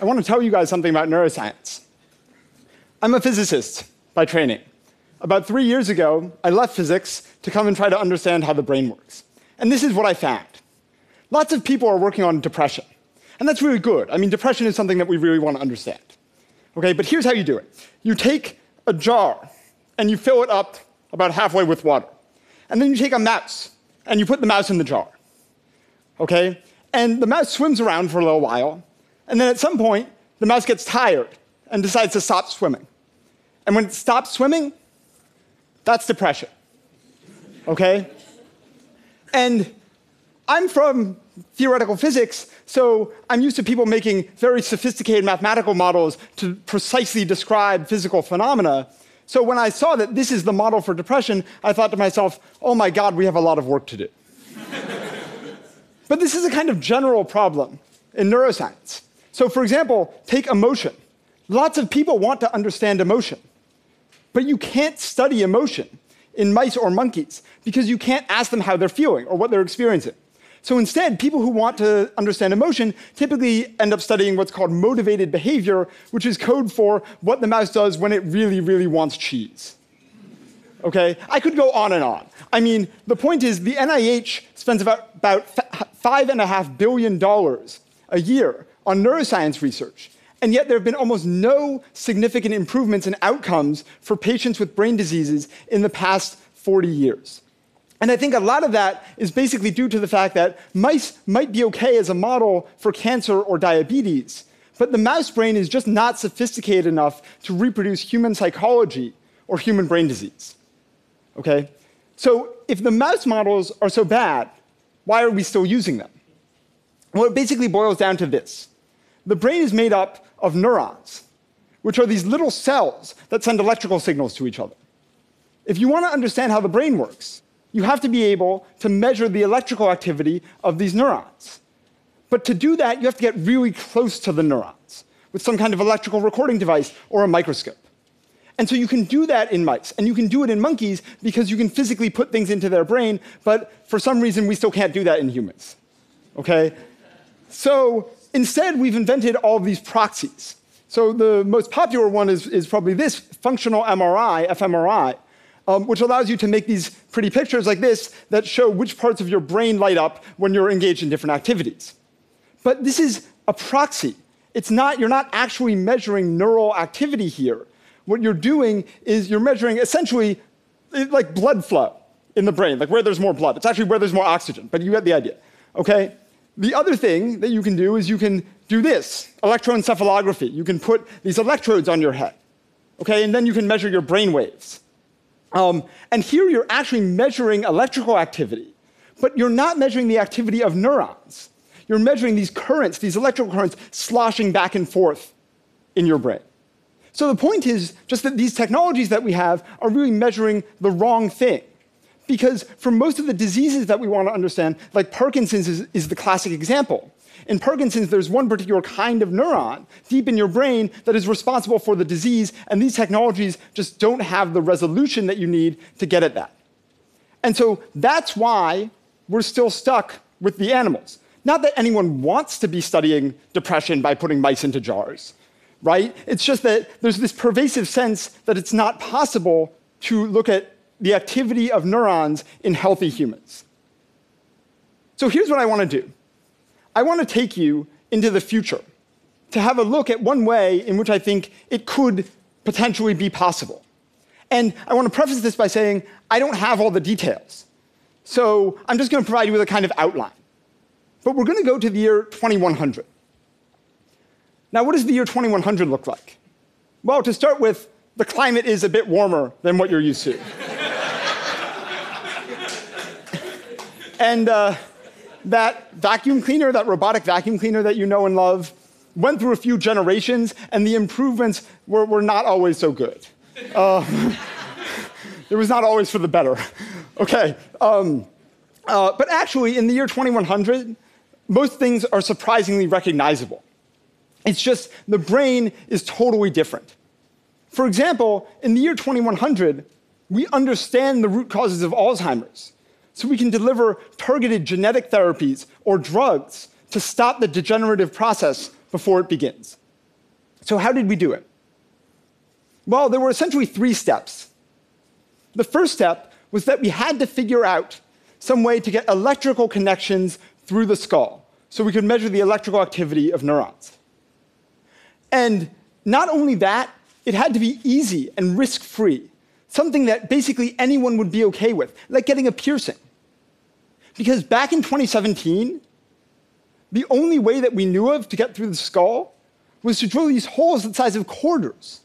I want to tell you guys something about neuroscience. I'm a physicist by training. About three years ago, I left physics to come and try to understand how the brain works. And this is what I found. Lots of people are working on depression. And that's really good. I mean, depression is something that we really want to understand. Okay, but here's how you do it you take a jar and you fill it up about halfway with water. And then you take a mouse and you put the mouse in the jar. Okay? And the mouse swims around for a little while. And then at some point, the mouse gets tired and decides to stop swimming. And when it stops swimming, that's depression. Okay? And I'm from theoretical physics, so I'm used to people making very sophisticated mathematical models to precisely describe physical phenomena. So when I saw that this is the model for depression, I thought to myself, oh my God, we have a lot of work to do. but this is a kind of general problem in neuroscience. So, for example, take emotion. Lots of people want to understand emotion, but you can't study emotion in mice or monkeys because you can't ask them how they're feeling or what they're experiencing. So instead, people who want to understand emotion typically end up studying what's called motivated behavior, which is code for what the mouse does when it really, really wants cheese. Okay? I could go on and on. I mean, the point is the NIH spends about, about $5.5 billion a year on neuroscience research. And yet, there have been almost no significant improvements in outcomes for patients with brain diseases in the past 40 years. And I think a lot of that is basically due to the fact that mice might be okay as a model for cancer or diabetes, but the mouse brain is just not sophisticated enough to reproduce human psychology or human brain disease. Okay? So if the mouse models are so bad, why are we still using them? Well, it basically boils down to this the brain is made up of neurons, which are these little cells that send electrical signals to each other. If you want to understand how the brain works, you have to be able to measure the electrical activity of these neurons. But to do that, you have to get really close to the neurons with some kind of electrical recording device or a microscope. And so you can do that in mice, and you can do it in monkeys because you can physically put things into their brain, but for some reason we still can't do that in humans. Okay? So instead, we've invented all these proxies. So the most popular one is, is probably this functional MRI, fMRI, um, which allows you to make these pretty pictures like this that show which parts of your brain light up when you're engaged in different activities. But this is a proxy. It's not, you're not actually measuring neural activity here. What you're doing is you're measuring essentially like blood flow in the brain, like where there's more blood. It's actually where there's more oxygen, but you get the idea. Okay? The other thing that you can do is you can do this electroencephalography. You can put these electrodes on your head. Okay? And then you can measure your brain waves. Um, and here you're actually measuring electrical activity, but you're not measuring the activity of neurons. You're measuring these currents, these electrical currents sloshing back and forth in your brain. So the point is just that these technologies that we have are really measuring the wrong thing. Because for most of the diseases that we want to understand, like Parkinson's is, is the classic example. In Parkinson's, there's one particular kind of neuron deep in your brain that is responsible for the disease, and these technologies just don't have the resolution that you need to get at that. And so that's why we're still stuck with the animals. Not that anyone wants to be studying depression by putting mice into jars, right? It's just that there's this pervasive sense that it's not possible to look at the activity of neurons in healthy humans. So here's what I want to do I want to take you into the future to have a look at one way in which I think it could potentially be possible. And I want to preface this by saying I don't have all the details. So I'm just going to provide you with a kind of outline. But we're going to go to the year 2100. Now, what does the year 2100 look like? Well, to start with, the climate is a bit warmer than what you're used to. And uh, that vacuum cleaner, that robotic vacuum cleaner that you know and love, went through a few generations, and the improvements were, were not always so good. Uh, it was not always for the better. Okay. Um, uh, but actually, in the year 2100, most things are surprisingly recognizable. It's just the brain is totally different. For example, in the year 2100, we understand the root causes of Alzheimer's so we can deliver targeted genetic therapies or drugs to stop the degenerative process before it begins. So, how did we do it? Well, there were essentially three steps. The first step was that we had to figure out some way to get electrical connections through the skull so we could measure the electrical activity of neurons. And not only that, it had to be easy and risk free, something that basically anyone would be okay with, like getting a piercing. Because back in 2017, the only way that we knew of to get through the skull was to drill these holes the size of quarters.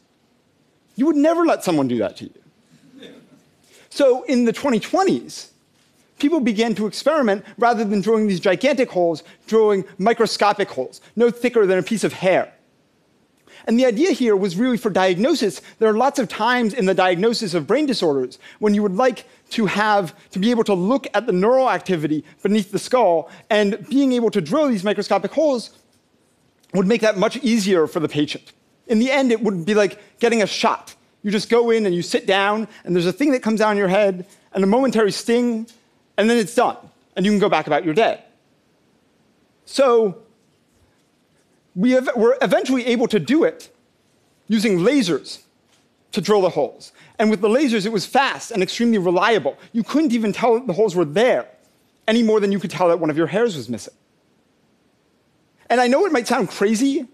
You would never let someone do that to you. So in the 2020s, people began to experiment rather than drilling these gigantic holes, drilling microscopic holes, no thicker than a piece of hair. And the idea here was really for diagnosis. There are lots of times in the diagnosis of brain disorders when you would like to have to be able to look at the neural activity beneath the skull, and being able to drill these microscopic holes would make that much easier for the patient. In the end, it would be like getting a shot. You just go in and you sit down, and there's a thing that comes down your head, and a momentary sting, and then it's done, and you can go back about your day. So, we were eventually able to do it using lasers to drill the holes. And with the lasers, it was fast and extremely reliable. You couldn't even tell the holes were there any more than you could tell that one of your hairs was missing. And I know it might sound crazy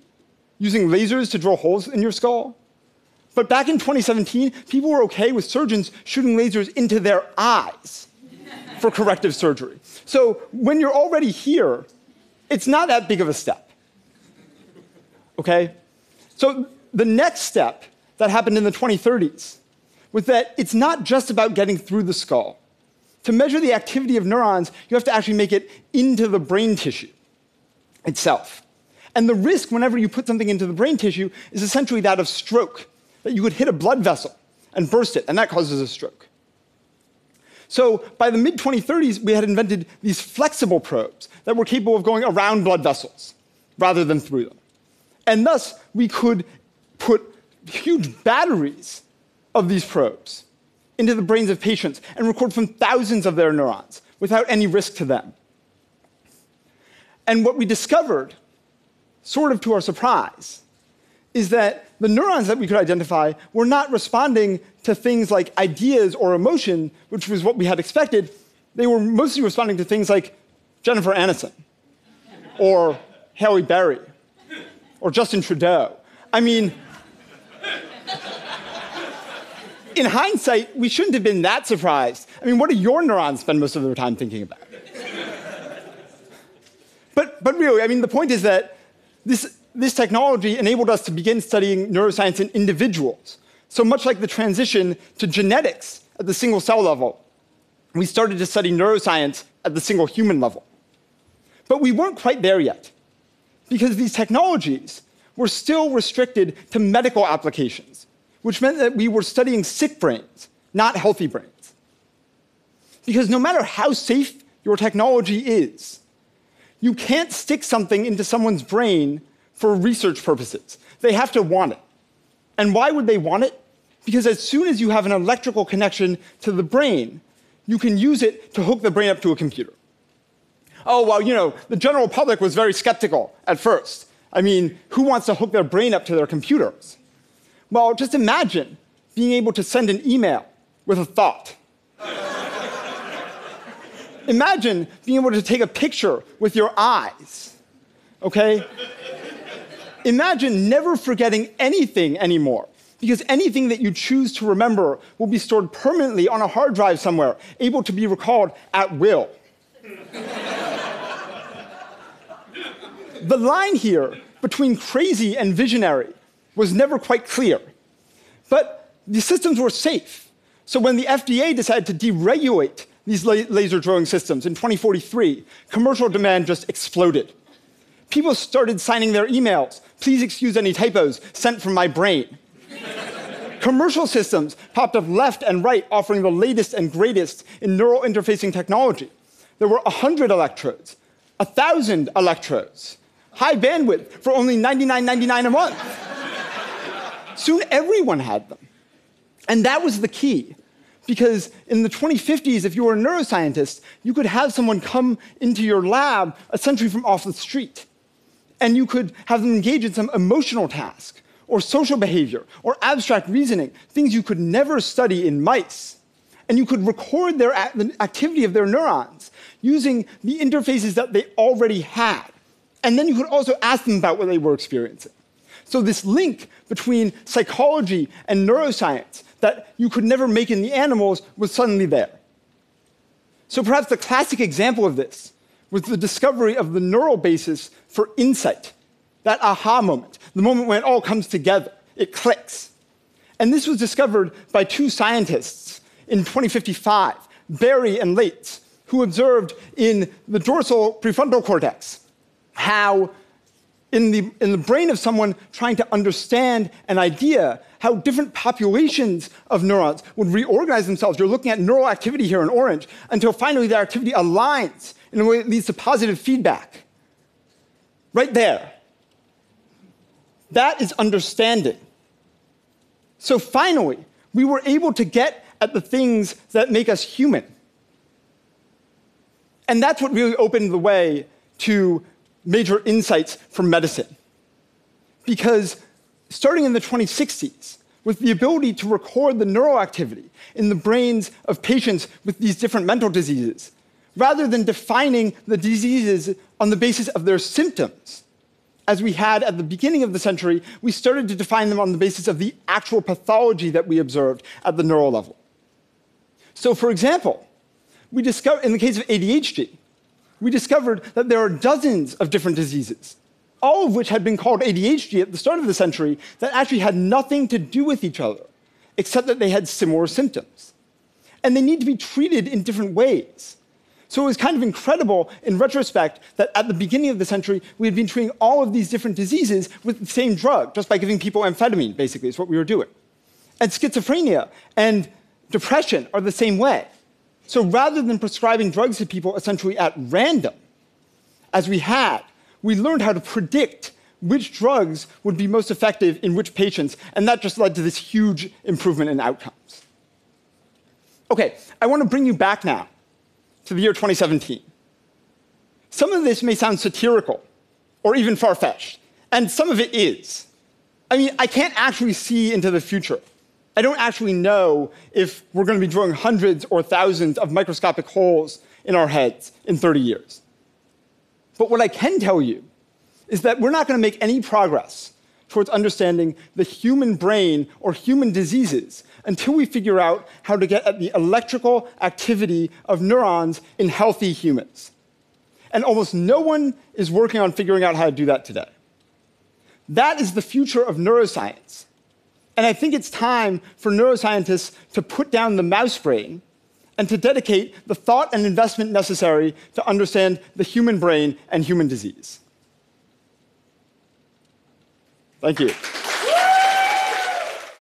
using lasers to drill holes in your skull, but back in 2017, people were okay with surgeons shooting lasers into their eyes for corrective surgery. So when you're already here, it's not that big of a step. Okay? So the next step that happened in the 2030s was that it's not just about getting through the skull. To measure the activity of neurons, you have to actually make it into the brain tissue itself. And the risk whenever you put something into the brain tissue is essentially that of stroke, that you could hit a blood vessel and burst it, and that causes a stroke. So by the mid 2030s, we had invented these flexible probes that were capable of going around blood vessels rather than through them. And thus, we could put huge batteries of these probes into the brains of patients and record from thousands of their neurons without any risk to them. And what we discovered, sort of to our surprise, is that the neurons that we could identify were not responding to things like ideas or emotion, which was what we had expected. They were mostly responding to things like Jennifer Aniston or Halle Berry or Justin Trudeau. I mean, in hindsight, we shouldn't have been that surprised. I mean, what do your neurons spend most of their time thinking about? but, but really, I mean, the point is that this, this technology enabled us to begin studying neuroscience in individuals. So much like the transition to genetics at the single cell level, we started to study neuroscience at the single human level. But we weren't quite there yet, because these technologies were still restricted to medical applications which meant that we were studying sick brains, not healthy brains. Because no matter how safe your technology is, you can't stick something into someone's brain for research purposes. They have to want it. And why would they want it? Because as soon as you have an electrical connection to the brain, you can use it to hook the brain up to a computer. Oh, well, you know, the general public was very skeptical at first. I mean, who wants to hook their brain up to their computers? Well, just imagine being able to send an email with a thought. imagine being able to take a picture with your eyes, okay? imagine never forgetting anything anymore because anything that you choose to remember will be stored permanently on a hard drive somewhere, able to be recalled at will. The line here between crazy and visionary was never quite clear. But the systems were safe. So when the FDA decided to deregulate these la laser drilling systems in 2043, commercial demand just exploded. People started signing their emails, please excuse any typos, sent from my brain. commercial systems popped up left and right, offering the latest and greatest in neural interfacing technology. There were 100 electrodes, 1,000 electrodes, high bandwidth for only $99.99 a month. Soon everyone had them. And that was the key. Because in the 2050s, if you were a neuroscientist, you could have someone come into your lab essentially from off the street. And you could have them engage in some emotional task or social behavior or abstract reasoning, things you could never study in mice. And you could record their, the activity of their neurons using the interfaces that they already had. And then you could also ask them about what they were experiencing. So, this link between psychology and neuroscience that you could never make in the animals was suddenly there. So, perhaps the classic example of this was the discovery of the neural basis for insight, that aha moment, the moment when it all comes together, it clicks. And this was discovered by two scientists in 2055, Berry and Leitz, who observed in the dorsal prefrontal cortex how in the, in the brain of someone trying to understand an idea, how different populations of neurons would reorganize themselves. You're looking at neural activity here in orange until finally their activity aligns in a way that leads to positive feedback. Right there. That is understanding. So finally, we were able to get at the things that make us human. And that's what really opened the way to major insights from medicine. Because starting in the 2060s, with the ability to record the neural activity in the brains of patients with these different mental diseases, rather than defining the diseases on the basis of their symptoms, as we had at the beginning of the century, we started to define them on the basis of the actual pathology that we observed at the neural level. So, for example, we discovered in the case of ADHD, we discovered that there are dozens of different diseases, all of which had been called ADHD at the start of the century, that actually had nothing to do with each other, except that they had similar symptoms. And they need to be treated in different ways. So it was kind of incredible in retrospect that at the beginning of the century, we had been treating all of these different diseases with the same drug, just by giving people amphetamine, basically, is what we were doing. And schizophrenia and depression are the same way. So rather than prescribing drugs to people essentially at random, as we had, we learned how to predict which drugs would be most effective in which patients, and that just led to this huge improvement in outcomes. Okay, I want to bring you back now to the year 2017. Some of this may sound satirical or even far fetched, and some of it is. I mean, I can't actually see into the future. I don't actually know if we're going to be drilling hundreds or thousands of microscopic holes in our heads in 30 years. But what I can tell you is that we're not going to make any progress towards understanding the human brain or human diseases until we figure out how to get at the electrical activity of neurons in healthy humans. And almost no one is working on figuring out how to do that today. That is the future of neuroscience. And I think it's time for neuroscientists to put down the mouse brain and to dedicate the thought and investment necessary to understand the human brain and human disease. Thank you.